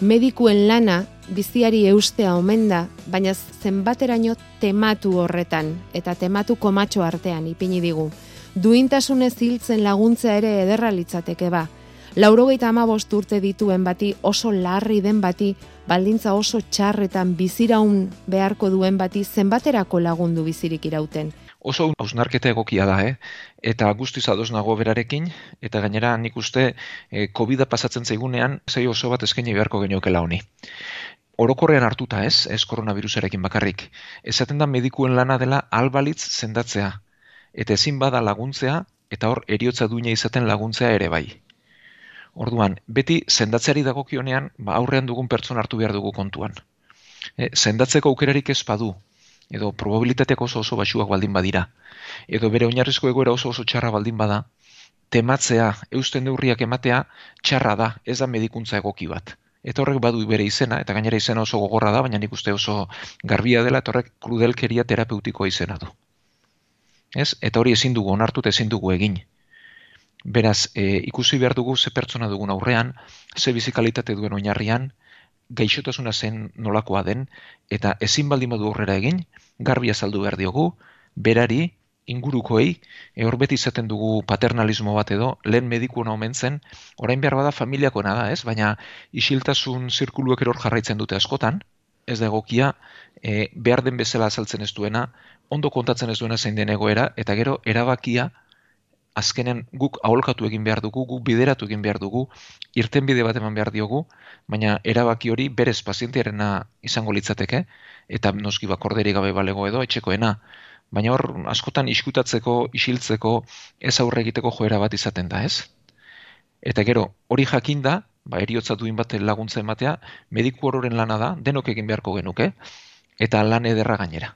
medikuen lana biziari eustea omen da, baina zenbateraino tematu horretan eta tematu komatxo artean ipini digu. Duintasunez hiltzen laguntzea ere ederra litzateke ba. Laurogeita ama urte dituen bati oso larri den bati, baldintza oso txarretan biziraun beharko duen bati zenbaterako lagundu bizirik irauten oso hausnarketa egokia da, eh? eta guztiz ados nago berarekin, eta gainera nik uste e, covid pasatzen zaigunean, zei oso bat eskaini beharko geniokela honi. Orokorrean hartuta ez, ez koronavirusarekin bakarrik. Ezaten da medikuen lana dela albalitz zendatzea, eta ezin bada laguntzea, eta hor eriotza duina izaten laguntzea ere bai. Orduan, beti zendatzeari dagokionean, ba, aurrean dugun pertsona hartu behar dugu kontuan. E, zendatzeko aukerarik ez badu, edo probabilitateak oso oso basuak baldin badira, edo bere oinarrizko egoera oso oso txarra baldin bada, tematzea, eusten neurriak ematea, txarra da, ez da medikuntza egoki bat. Eta horrek badu bere izena, eta gainera izena oso gogorra da, baina nik uste oso garbia dela, eta horrek krudelkeria terapeutikoa izena du. Ez? Eta hori ezin dugu, onartu eta ezin dugu egin. Beraz, e, ikusi behar dugu ze pertsona dugun aurrean, ze bizikalitate duen oinarrian, gaixotasuna zen nolakoa den, eta ezin baldin badu aurrera egin, garbi azaldu behar diogu, berari, ingurukoei, e hor beti izaten dugu paternalismo bat edo, lehen mediku hona omen zen, orain behar bada familiako da, ez? Baina isiltasun zirkuluek eror jarraitzen dute askotan, ez da egokia, e, behar den bezala azaltzen ez duena, ondo kontatzen ez duena zein den egoera, eta gero erabakia azkenen guk aholkatu egin behar dugu, guk bideratu egin behar dugu, irten bide bat eman behar diogu, baina erabaki hori berez pazientearena izango litzateke, eta noski bakorderi gabe balego edo etxekoena. Baina hor, askotan iskutatzeko, isiltzeko, ez aurre egiteko joera bat izaten da, ez? Eta gero, hori jakin da, ba, eriotza duin bat laguntza ematea, mediku hororen lana da, denok egin beharko genuke, eta lan ederra gainera.